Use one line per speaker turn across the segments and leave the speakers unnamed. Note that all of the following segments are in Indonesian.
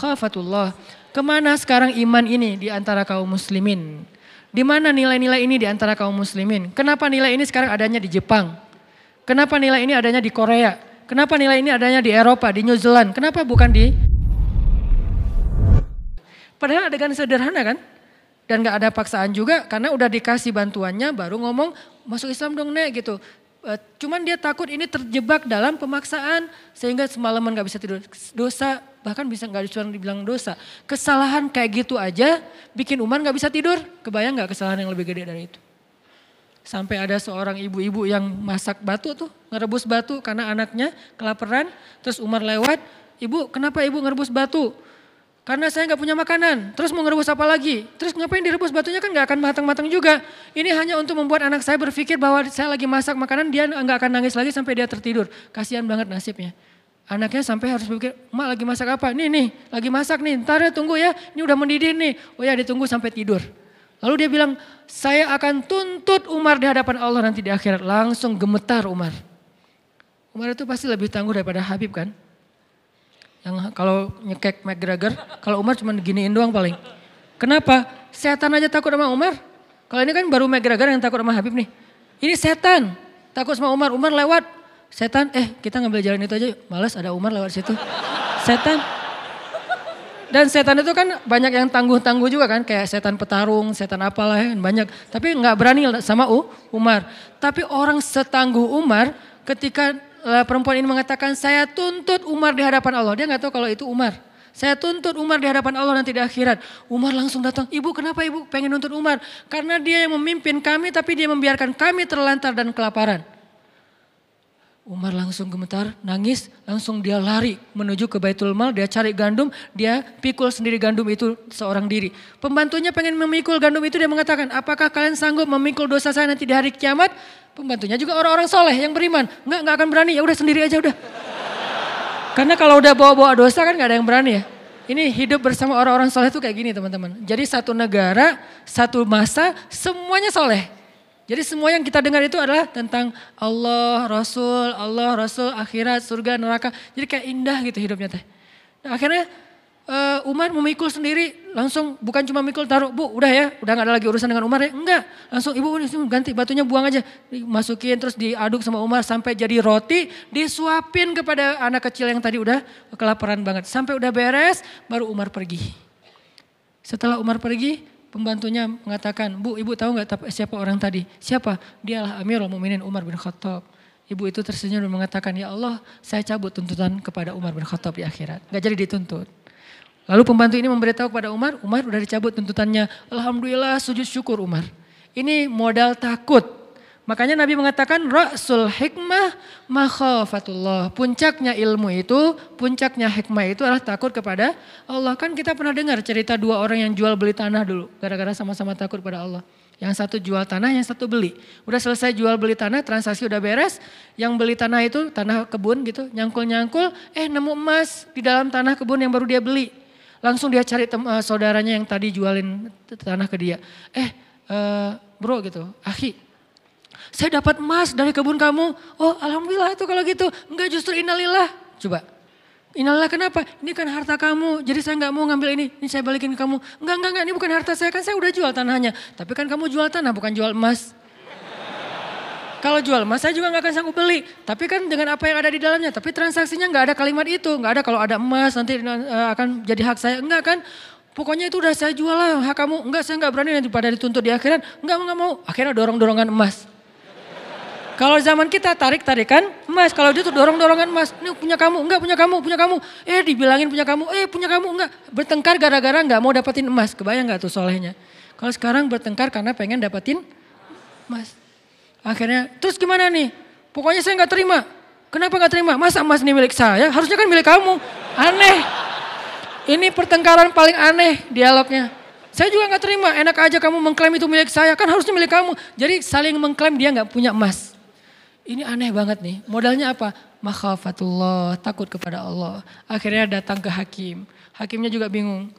makhafatullah. Ke mana sekarang iman ini di antara kaum muslimin? Di mana nilai-nilai ini di antara kaum muslimin? Kenapa nilai ini sekarang adanya di Jepang? Kenapa nilai ini adanya di Korea? Kenapa nilai ini adanya di Eropa, di New Zealand? Kenapa bukan di... Padahal adegan sederhana kan? Dan gak ada paksaan juga karena udah dikasih bantuannya baru ngomong masuk Islam dong nek gitu. Eh, cuman dia takut ini terjebak dalam pemaksaan sehingga semalaman gak bisa tidur. Dosa bahkan bisa nggak cuma dibilang dosa. Kesalahan kayak gitu aja bikin Umar nggak bisa tidur. Kebayang nggak kesalahan yang lebih gede dari itu? Sampai ada seorang ibu-ibu yang masak batu tuh, ngerebus batu karena anaknya kelaparan. Terus Umar lewat, ibu kenapa ibu ngerebus batu? Karena saya nggak punya makanan. Terus mau ngerebus apa lagi? Terus ngapain direbus batunya kan nggak akan matang-matang juga. Ini hanya untuk membuat anak saya berpikir bahwa saya lagi masak makanan, dia nggak akan nangis lagi sampai dia tertidur. Kasihan banget nasibnya. Anaknya sampai harus berpikir, mak lagi masak apa? Nih nih, lagi masak nih, ntar ya tunggu ya, ini udah mendidih nih. Oh ya ditunggu sampai tidur. Lalu dia bilang, saya akan tuntut Umar di hadapan Allah nanti di akhirat. Langsung gemetar Umar. Umar itu pasti lebih tangguh daripada Habib kan? Yang kalau nyekek McGregor, kalau Umar cuma giniin doang paling. Kenapa? Setan aja takut sama Umar. Kalau ini kan baru McGregor yang takut sama Habib nih. Ini setan, takut sama Umar. Umar lewat, Setan, eh kita ngambil jalan itu aja, malas ada Umar lewat situ. Setan. Dan setan itu kan banyak yang tangguh-tangguh juga kan, kayak setan petarung, setan apalah ya, banyak. Tapi nggak berani sama U, Umar. Tapi orang setangguh Umar ketika perempuan ini mengatakan saya tuntut Umar di hadapan Allah. Dia nggak tahu kalau itu Umar. Saya tuntut Umar di hadapan Allah nanti di akhirat. Umar langsung datang, ibu kenapa ibu pengen nuntut Umar? Karena dia yang memimpin kami tapi dia membiarkan kami terlantar dan kelaparan. Umar langsung gemetar, nangis, langsung dia lari menuju ke Baitul Mal, dia cari gandum, dia pikul sendiri gandum itu seorang diri. Pembantunya pengen memikul gandum itu, dia mengatakan, apakah kalian sanggup memikul dosa saya nanti di hari kiamat? Pembantunya juga orang-orang soleh yang beriman. Enggak, enggak akan berani, ya udah sendiri aja udah. Karena kalau udah bawa-bawa dosa kan gak ada yang berani ya. Ini hidup bersama orang-orang soleh itu kayak gini teman-teman. Jadi satu negara, satu masa, semuanya soleh. Jadi semua yang kita dengar itu adalah tentang Allah, Rasul, Allah, Rasul, akhirat, surga, neraka. Jadi kayak indah gitu hidupnya teh. Nah, akhirnya uh, Umar memikul sendiri, langsung bukan cuma mikul taruh, bu udah ya, udah gak ada lagi urusan dengan Umar ya. Enggak, langsung ibu ganti batunya buang aja. Masukin terus diaduk sama Umar sampai jadi roti, disuapin kepada anak kecil yang tadi udah kelaparan banget. Sampai udah beres, baru Umar pergi. Setelah Umar pergi, Pembantunya mengatakan, Bu, ibu tahu nggak siapa orang tadi? Siapa? Dialah Amirul Mukminin Umar bin Khattab. Ibu itu tersenyum dan mengatakan, ya Allah saya cabut tuntutan kepada Umar bin Khattab di akhirat. Gak jadi dituntut. Lalu pembantu ini memberitahu kepada Umar, Umar udah dicabut tuntutannya. Alhamdulillah sujud syukur Umar. Ini modal takut Makanya Nabi mengatakan Rasul hikmah makhafatullah. Puncaknya ilmu itu, puncaknya hikmah itu adalah takut kepada Allah. Kan kita pernah dengar cerita dua orang yang jual beli tanah dulu. Gara-gara sama-sama takut pada Allah. Yang satu jual tanah, yang satu beli. Udah selesai jual beli tanah, transaksi udah beres. Yang beli tanah itu tanah kebun gitu, nyangkul-nyangkul. Eh nemu emas di dalam tanah kebun yang baru dia beli. Langsung dia cari tem, uh, saudaranya yang tadi jualin tanah ke dia. Eh uh, bro gitu, akhi saya dapat emas dari kebun kamu. Oh alhamdulillah itu kalau gitu. Enggak justru innalillah. Coba. Innalillah kenapa? Ini kan harta kamu. Jadi saya nggak mau ngambil ini. Ini saya balikin ke kamu. Enggak, enggak, enggak. Ini bukan harta saya. Kan saya udah jual tanahnya. Tapi kan kamu jual tanah bukan jual emas. Kalau jual emas saya juga nggak akan sanggup beli. Tapi kan dengan apa yang ada di dalamnya. Tapi transaksinya nggak ada kalimat itu. Nggak ada kalau ada emas nanti eh, akan jadi hak saya. Enggak kan. Pokoknya itu udah saya jual lah hak kamu. Enggak saya nggak berani nanti pada dituntut di akhirat. Enggak, enggak mau. Akhirnya dorong-dorongan emas. Kalau zaman kita tarik-tarikan emas, kalau dia tuh dorong-dorongan emas, ini punya kamu, enggak punya kamu, punya kamu. Eh dibilangin punya kamu, eh punya kamu, enggak. Bertengkar gara-gara enggak mau dapetin emas, kebayang enggak tuh solehnya. Kalau sekarang bertengkar karena pengen dapetin emas. Akhirnya, terus gimana nih? Pokoknya saya enggak terima. Kenapa enggak terima? Masa emas ini milik saya? Harusnya kan milik kamu. Aneh. Ini pertengkaran paling aneh dialognya. Saya juga nggak terima, enak aja kamu mengklaim itu milik saya, kan harusnya milik kamu. Jadi saling mengklaim dia nggak punya emas. Ini aneh banget nih. Modalnya apa? Makhafatullah, takut kepada Allah. Akhirnya datang ke hakim. Hakimnya juga bingung.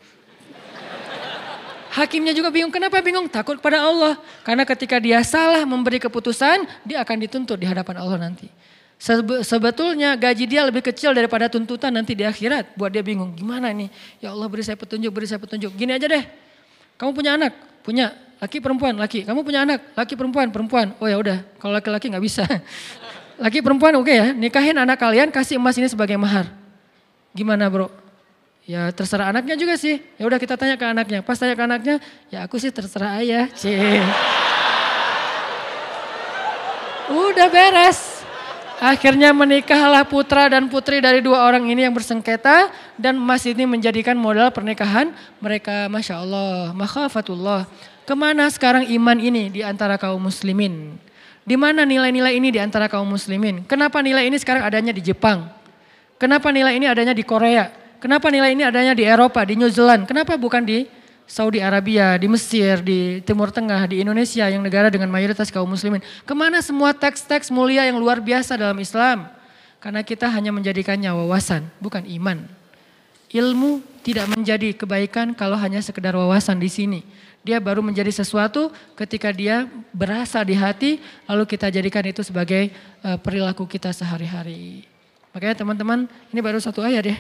Hakimnya juga bingung. Kenapa bingung? Takut kepada Allah. Karena ketika dia salah memberi keputusan, dia akan dituntut di hadapan Allah nanti. Sebetulnya gaji dia lebih kecil daripada tuntutan nanti di akhirat. Buat dia bingung, gimana nih? Ya Allah beri saya petunjuk, beri saya petunjuk. Gini aja deh, kamu punya anak? Punya. Laki perempuan? Laki. Kamu punya anak? Laki perempuan? Perempuan. Oh ya udah, kalau laki-laki nggak bisa. Laki perempuan oke okay ya, nikahin anak kalian kasih emas ini sebagai mahar. Gimana bro? Ya terserah anaknya juga sih. Ya udah kita tanya ke anaknya. Pas tanya ke anaknya, ya aku sih terserah ayah. Cie. Udah beres. Akhirnya menikahlah putra dan putri dari dua orang ini yang bersengketa dan emas ini menjadikan modal pernikahan mereka. Masya Allah, makhafatullah. Ke mana sekarang iman ini di antara kaum muslimin? Di mana nilai-nilai ini di antara kaum muslimin? Kenapa nilai ini sekarang adanya di Jepang? Kenapa nilai ini adanya di Korea? Kenapa nilai ini adanya di Eropa, di New Zealand? Kenapa bukan di Saudi Arabia, di Mesir, di Timur Tengah, di Indonesia yang negara dengan mayoritas kaum muslimin. Ke mana semua teks-teks mulia yang luar biasa dalam Islam? Karena kita hanya menjadikannya wawasan, bukan iman. Ilmu tidak menjadi kebaikan kalau hanya sekedar wawasan di sini. Dia baru menjadi sesuatu ketika dia berasa di hati, lalu kita jadikan itu sebagai uh, perilaku kita sehari-hari. Makanya teman-teman, ini baru satu ayat ya.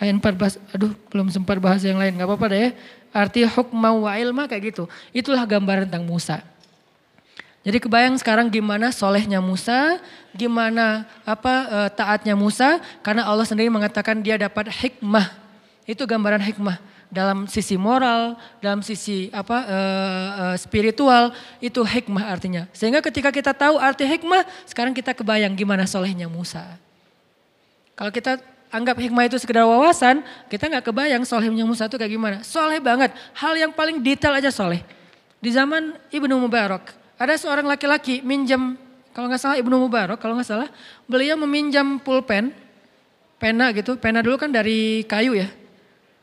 Ayat 14, aduh belum sempat bahas yang lain, gak apa-apa deh ya. Arti hukma wa ilma kayak gitu. Itulah gambaran tentang Musa. Jadi kebayang sekarang gimana solehnya Musa, gimana apa e, taatnya Musa, karena Allah sendiri mengatakan dia dapat hikmah. Itu gambaran hikmah dalam sisi moral, dalam sisi apa e, e, spiritual itu hikmah artinya. Sehingga ketika kita tahu arti hikmah, sekarang kita kebayang gimana solehnya Musa. Kalau kita anggap hikmah itu sekedar wawasan, kita nggak kebayang solehnya Musa itu kayak gimana. Soleh banget, hal yang paling detail aja soleh. Di zaman Ibnu Mubarak, ada seorang laki-laki minjam, kalau nggak salah Ibnu Mubarak, kalau nggak salah, beliau meminjam pulpen, pena gitu, pena dulu kan dari kayu ya.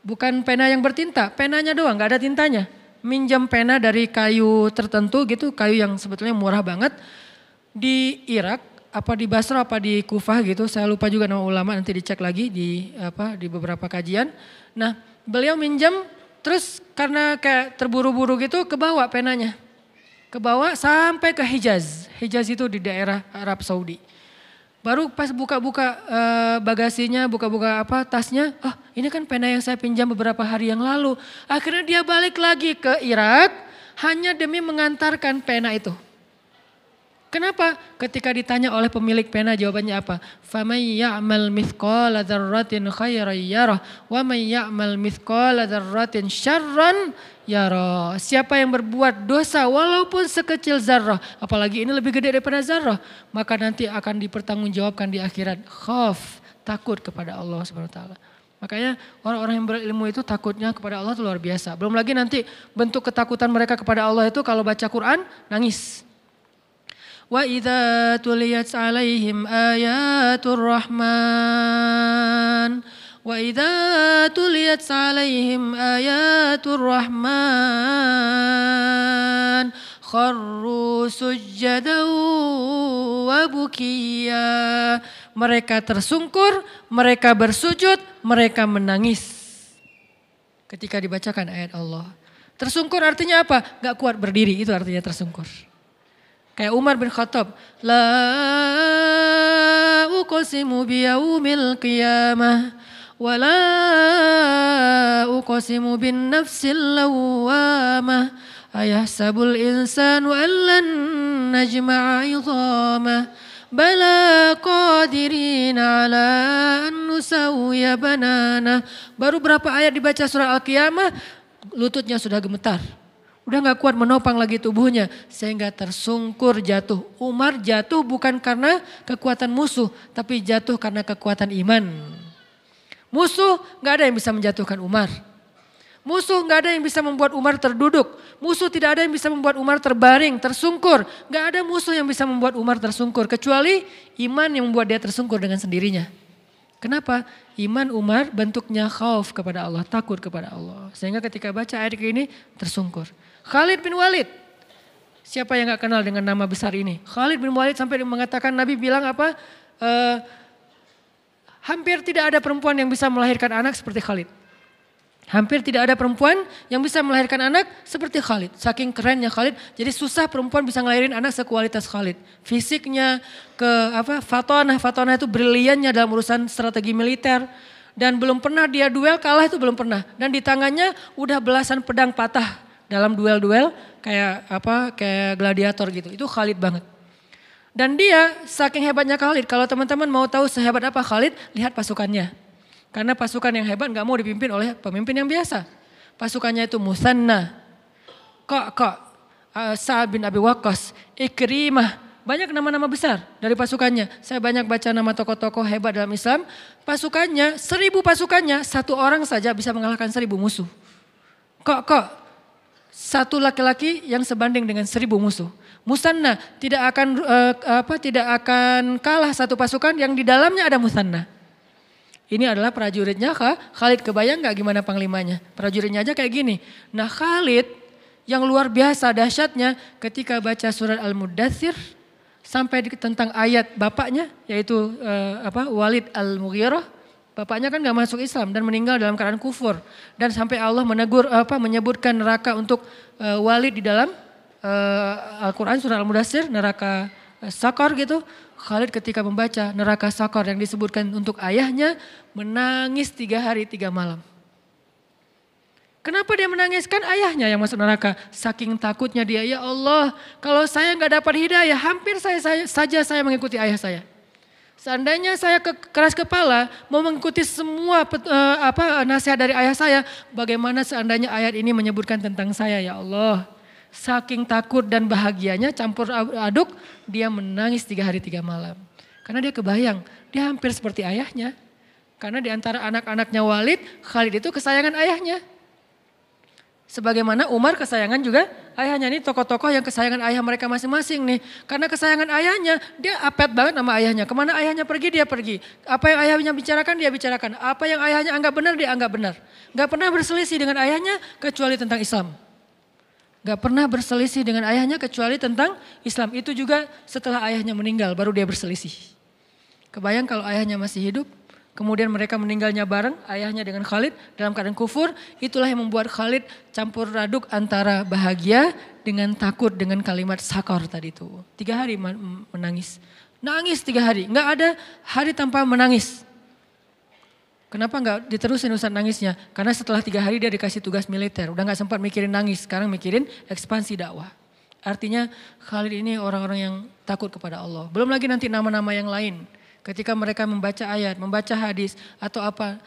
Bukan pena yang bertinta, penanya doang, nggak ada tintanya. Minjam pena dari kayu tertentu gitu, kayu yang sebetulnya murah banget. Di Irak, apa di Basra apa di Kufah gitu, saya lupa juga nama ulama nanti dicek lagi di apa di beberapa kajian. Nah, beliau minjam terus karena kayak terburu-buru gitu kebawa penanya. Kebawa sampai ke Hijaz. Hijaz itu di daerah Arab Saudi. Baru pas buka-buka e, bagasinya, buka-buka apa tasnya, oh ini kan pena yang saya pinjam beberapa hari yang lalu. Akhirnya dia balik lagi ke Irak hanya demi mengantarkan pena itu. Kenapa? Ketika ditanya oleh pemilik pena jawabannya apa? فَمَنْ يَعْمَلْ مِثْقَالَ ذَرَّةٍ خَيْرًا يَرَهُ وَمَنْ يَعْمَلْ مِثْقَالَ ذَرَّةٍ شَرًّا Ya roh, siapa yang berbuat dosa walaupun sekecil zarah, apalagi ini lebih gede daripada zarah, maka nanti akan dipertanggungjawabkan di akhirat. Khaf, takut kepada Allah Subhanahu wa taala. Makanya orang-orang yang berilmu itu takutnya kepada Allah itu luar biasa. Belum lagi nanti bentuk ketakutan mereka kepada Allah itu kalau baca Quran nangis. Wa idza tuliyat alaihim ayatul rahman وإذا تليت عليهم آيات الرحمن خروا سجدا وبكيا mereka tersungkur, mereka bersujud, mereka menangis ketika dibacakan ayat Allah. Tersungkur artinya apa? Gak kuat berdiri, itu artinya tersungkur. Kayak Umar bin Khattab. La uqsimu biyaumil qiyamah. La uqsimu bin nafsil lawamah. Ayahsabul insanu allan najma'a idhamah. Bala qadirin ala an nusawya banana. Baru berapa ayat dibaca surah Al-Qiyamah, lututnya sudah gemetar. Udah gak kuat menopang lagi tubuhnya sehingga tersungkur jatuh. Umar jatuh bukan karena kekuatan musuh tapi jatuh karena kekuatan iman. Musuh gak ada yang bisa menjatuhkan Umar. Musuh gak ada yang bisa membuat Umar terduduk. Musuh tidak ada yang bisa membuat Umar terbaring, tersungkur. Gak ada musuh yang bisa membuat Umar tersungkur. Kecuali iman yang membuat dia tersungkur dengan sendirinya. Kenapa? Iman Umar bentuknya khauf kepada Allah, takut kepada Allah. Sehingga ketika baca ayat ini tersungkur. Khalid bin Walid. Siapa yang gak kenal dengan nama besar ini? Khalid bin Walid sampai mengatakan Nabi bilang apa? Uh, hampir tidak ada perempuan yang bisa melahirkan anak seperti Khalid. Hampir tidak ada perempuan yang bisa melahirkan anak seperti Khalid. Saking kerennya Khalid, jadi susah perempuan bisa ngelahirin anak sekualitas Khalid. Fisiknya ke apa? Fatonah, Fatonah itu briliannya dalam urusan strategi militer dan belum pernah dia duel kalah itu belum pernah. Dan di tangannya udah belasan pedang patah dalam duel-duel kayak apa? kayak gladiator gitu. Itu Khalid banget. Dan dia saking hebatnya Khalid, kalau teman-teman mau tahu sehebat apa Khalid, lihat pasukannya. Karena pasukan yang hebat nggak mau dipimpin oleh pemimpin yang biasa. Pasukannya itu Musanna, Kok Kok, uh, Sa'ad bin Abi Waqqas, Ikrimah, banyak nama-nama besar dari pasukannya. Saya banyak baca nama tokoh-tokoh hebat dalam Islam. Pasukannya, seribu pasukannya, satu orang saja bisa mengalahkan seribu musuh. Kok kok, satu laki-laki yang sebanding dengan seribu musuh. Musanna tidak akan uh, apa tidak akan kalah satu pasukan yang di dalamnya ada musanna. Ini adalah prajuritnya kah? Khalid kebayang nggak gimana panglimanya? Prajuritnya aja kayak gini. Nah Khalid yang luar biasa dahsyatnya ketika baca surat Al-Mudathir sampai tentang ayat bapaknya yaitu uh, apa Walid Al-Mughirah bapaknya kan nggak masuk Islam dan meninggal dalam keadaan kufur dan sampai Allah menegur apa menyebutkan neraka untuk uh, Walid di dalam uh, Al-Quran surah Al-Mudassir neraka uh, Sakar gitu. Khalid ketika membaca neraka Sakar yang disebutkan untuk ayahnya menangis tiga hari tiga malam. Kenapa dia menangis? Kan ayahnya yang masuk neraka. Saking takutnya dia, ya Allah kalau saya nggak dapat hidayah hampir saya, saya saja saya mengikuti ayah saya. Seandainya saya ke, keras kepala mau mengikuti semua uh, apa nasihat dari ayah saya, bagaimana seandainya ayat ini menyebutkan tentang saya ya Allah? Saking takut dan bahagianya campur aduk, dia menangis tiga hari tiga malam. Karena dia kebayang, dia hampir seperti ayahnya. Karena di antara anak-anaknya Walid, Khalid itu kesayangan ayahnya. Sebagaimana Umar kesayangan juga ayahnya ini tokoh-tokoh yang kesayangan ayah mereka masing-masing nih. Karena kesayangan ayahnya, dia apet banget sama ayahnya. Ke mana ayahnya pergi, dia pergi. Apa yang ayahnya bicarakan, dia bicarakan. Apa yang ayahnya anggap benar, dia anggap benar. Gak pernah berselisih dengan ayahnya kecuali tentang Islam. Gak pernah berselisih dengan ayahnya kecuali tentang Islam. Itu juga setelah ayahnya meninggal baru dia berselisih. Kebayang kalau ayahnya masih hidup, kemudian mereka meninggalnya bareng, ayahnya dengan Khalid dalam keadaan kufur. Itulah yang membuat Khalid campur aduk antara bahagia dengan takut dengan kalimat sakor tadi itu. Tiga hari menangis. Nangis tiga hari, nggak ada hari tanpa menangis. Kenapa nggak diterusin urusan nangisnya? Karena setelah tiga hari dia dikasih tugas militer, udah nggak sempat mikirin nangis, sekarang mikirin ekspansi dakwah. Artinya Khalid ini orang-orang yang takut kepada Allah. Belum lagi nanti nama-nama yang lain. Ketika mereka membaca ayat, membaca hadis atau apa.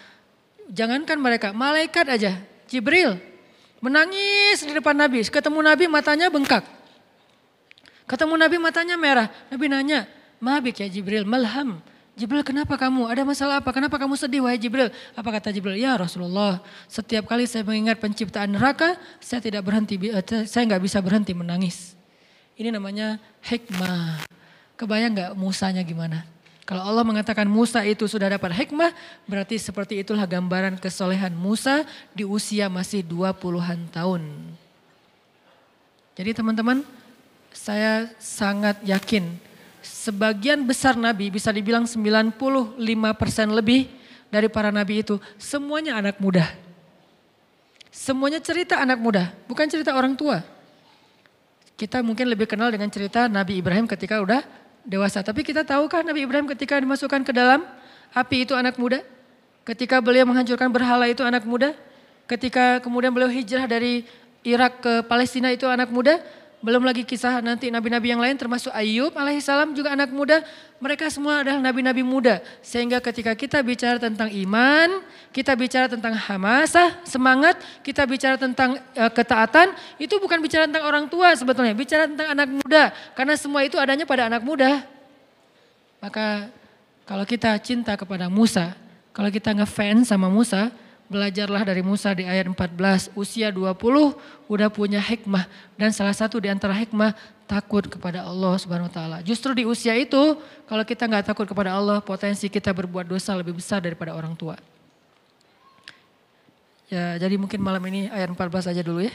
Jangankan mereka, malaikat aja. Jibril menangis di depan Nabi. Ketemu Nabi matanya bengkak. Ketemu Nabi matanya merah. Nabi nanya, Mabik ya Jibril, malham. Jibril kenapa kamu? Ada masalah apa? Kenapa kamu sedih wahai Jibril? Apa kata Jibril? Ya Rasulullah, setiap kali saya mengingat penciptaan neraka, saya tidak berhenti, eh, saya nggak bisa berhenti menangis. Ini namanya hikmah. Kebayang nggak Musanya gimana? Kalau Allah mengatakan Musa itu sudah dapat hikmah, berarti seperti itulah gambaran kesolehan Musa di usia masih 20-an tahun. Jadi teman-teman, saya sangat yakin sebagian besar nabi bisa dibilang 95% lebih dari para nabi itu semuanya anak muda. Semuanya cerita anak muda, bukan cerita orang tua. Kita mungkin lebih kenal dengan cerita Nabi Ibrahim ketika udah dewasa. Tapi kita tahukah Nabi Ibrahim ketika dimasukkan ke dalam api itu anak muda? Ketika beliau menghancurkan berhala itu anak muda? Ketika kemudian beliau hijrah dari Irak ke Palestina itu anak muda? Belum lagi kisah nanti nabi-nabi yang lain termasuk Ayub alaihissalam juga anak muda. Mereka semua adalah nabi-nabi muda. Sehingga ketika kita bicara tentang iman, kita bicara tentang hamasah, semangat, kita bicara tentang uh, ketaatan, itu bukan bicara tentang orang tua sebetulnya. Bicara tentang anak muda. Karena semua itu adanya pada anak muda. Maka kalau kita cinta kepada Musa, kalau kita ngefans sama Musa, Belajarlah dari Musa di ayat 14, usia 20 udah punya hikmah dan salah satu di antara hikmah takut kepada Allah Subhanahu wa taala. Justru di usia itu kalau kita nggak takut kepada Allah, potensi kita berbuat dosa lebih besar daripada orang tua. Ya, jadi mungkin malam ini ayat 14 aja dulu ya.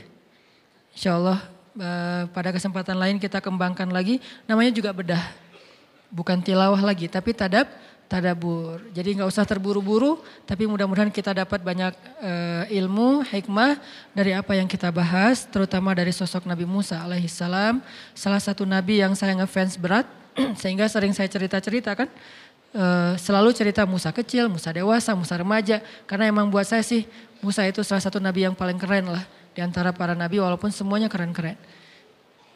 Insya Allah eh, pada kesempatan lain kita kembangkan lagi. Namanya juga bedah. Bukan tilawah lagi, tapi tadab tadabur. Jadi nggak usah terburu-buru, tapi mudah-mudahan kita dapat banyak uh, ilmu, hikmah dari apa yang kita bahas, terutama dari sosok Nabi Musa alaihissalam, salah satu nabi yang saya ngefans berat, sehingga sering saya cerita-cerita kan, uh, selalu cerita Musa kecil, Musa dewasa, Musa remaja, karena emang buat saya sih Musa itu salah satu nabi yang paling keren lah di antara para nabi, walaupun semuanya keren-keren.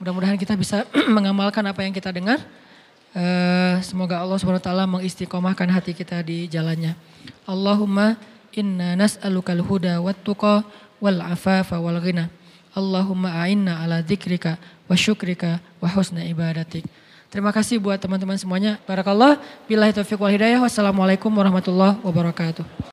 Mudah-mudahan kita bisa mengamalkan apa yang kita dengar. Uh, semoga Allah SWT mengistiqomahkan hati kita di jalannya. Allahumma inna nas'alukal huda wat tuqa wal afafa wal ghina. Allahumma a'inna ala dzikrika wa syukrika wa husna ibadatik. Terima kasih buat teman-teman semuanya. Barakallah. Billahi taufiq wal hidayah. Wassalamualaikum warahmatullahi wabarakatuh.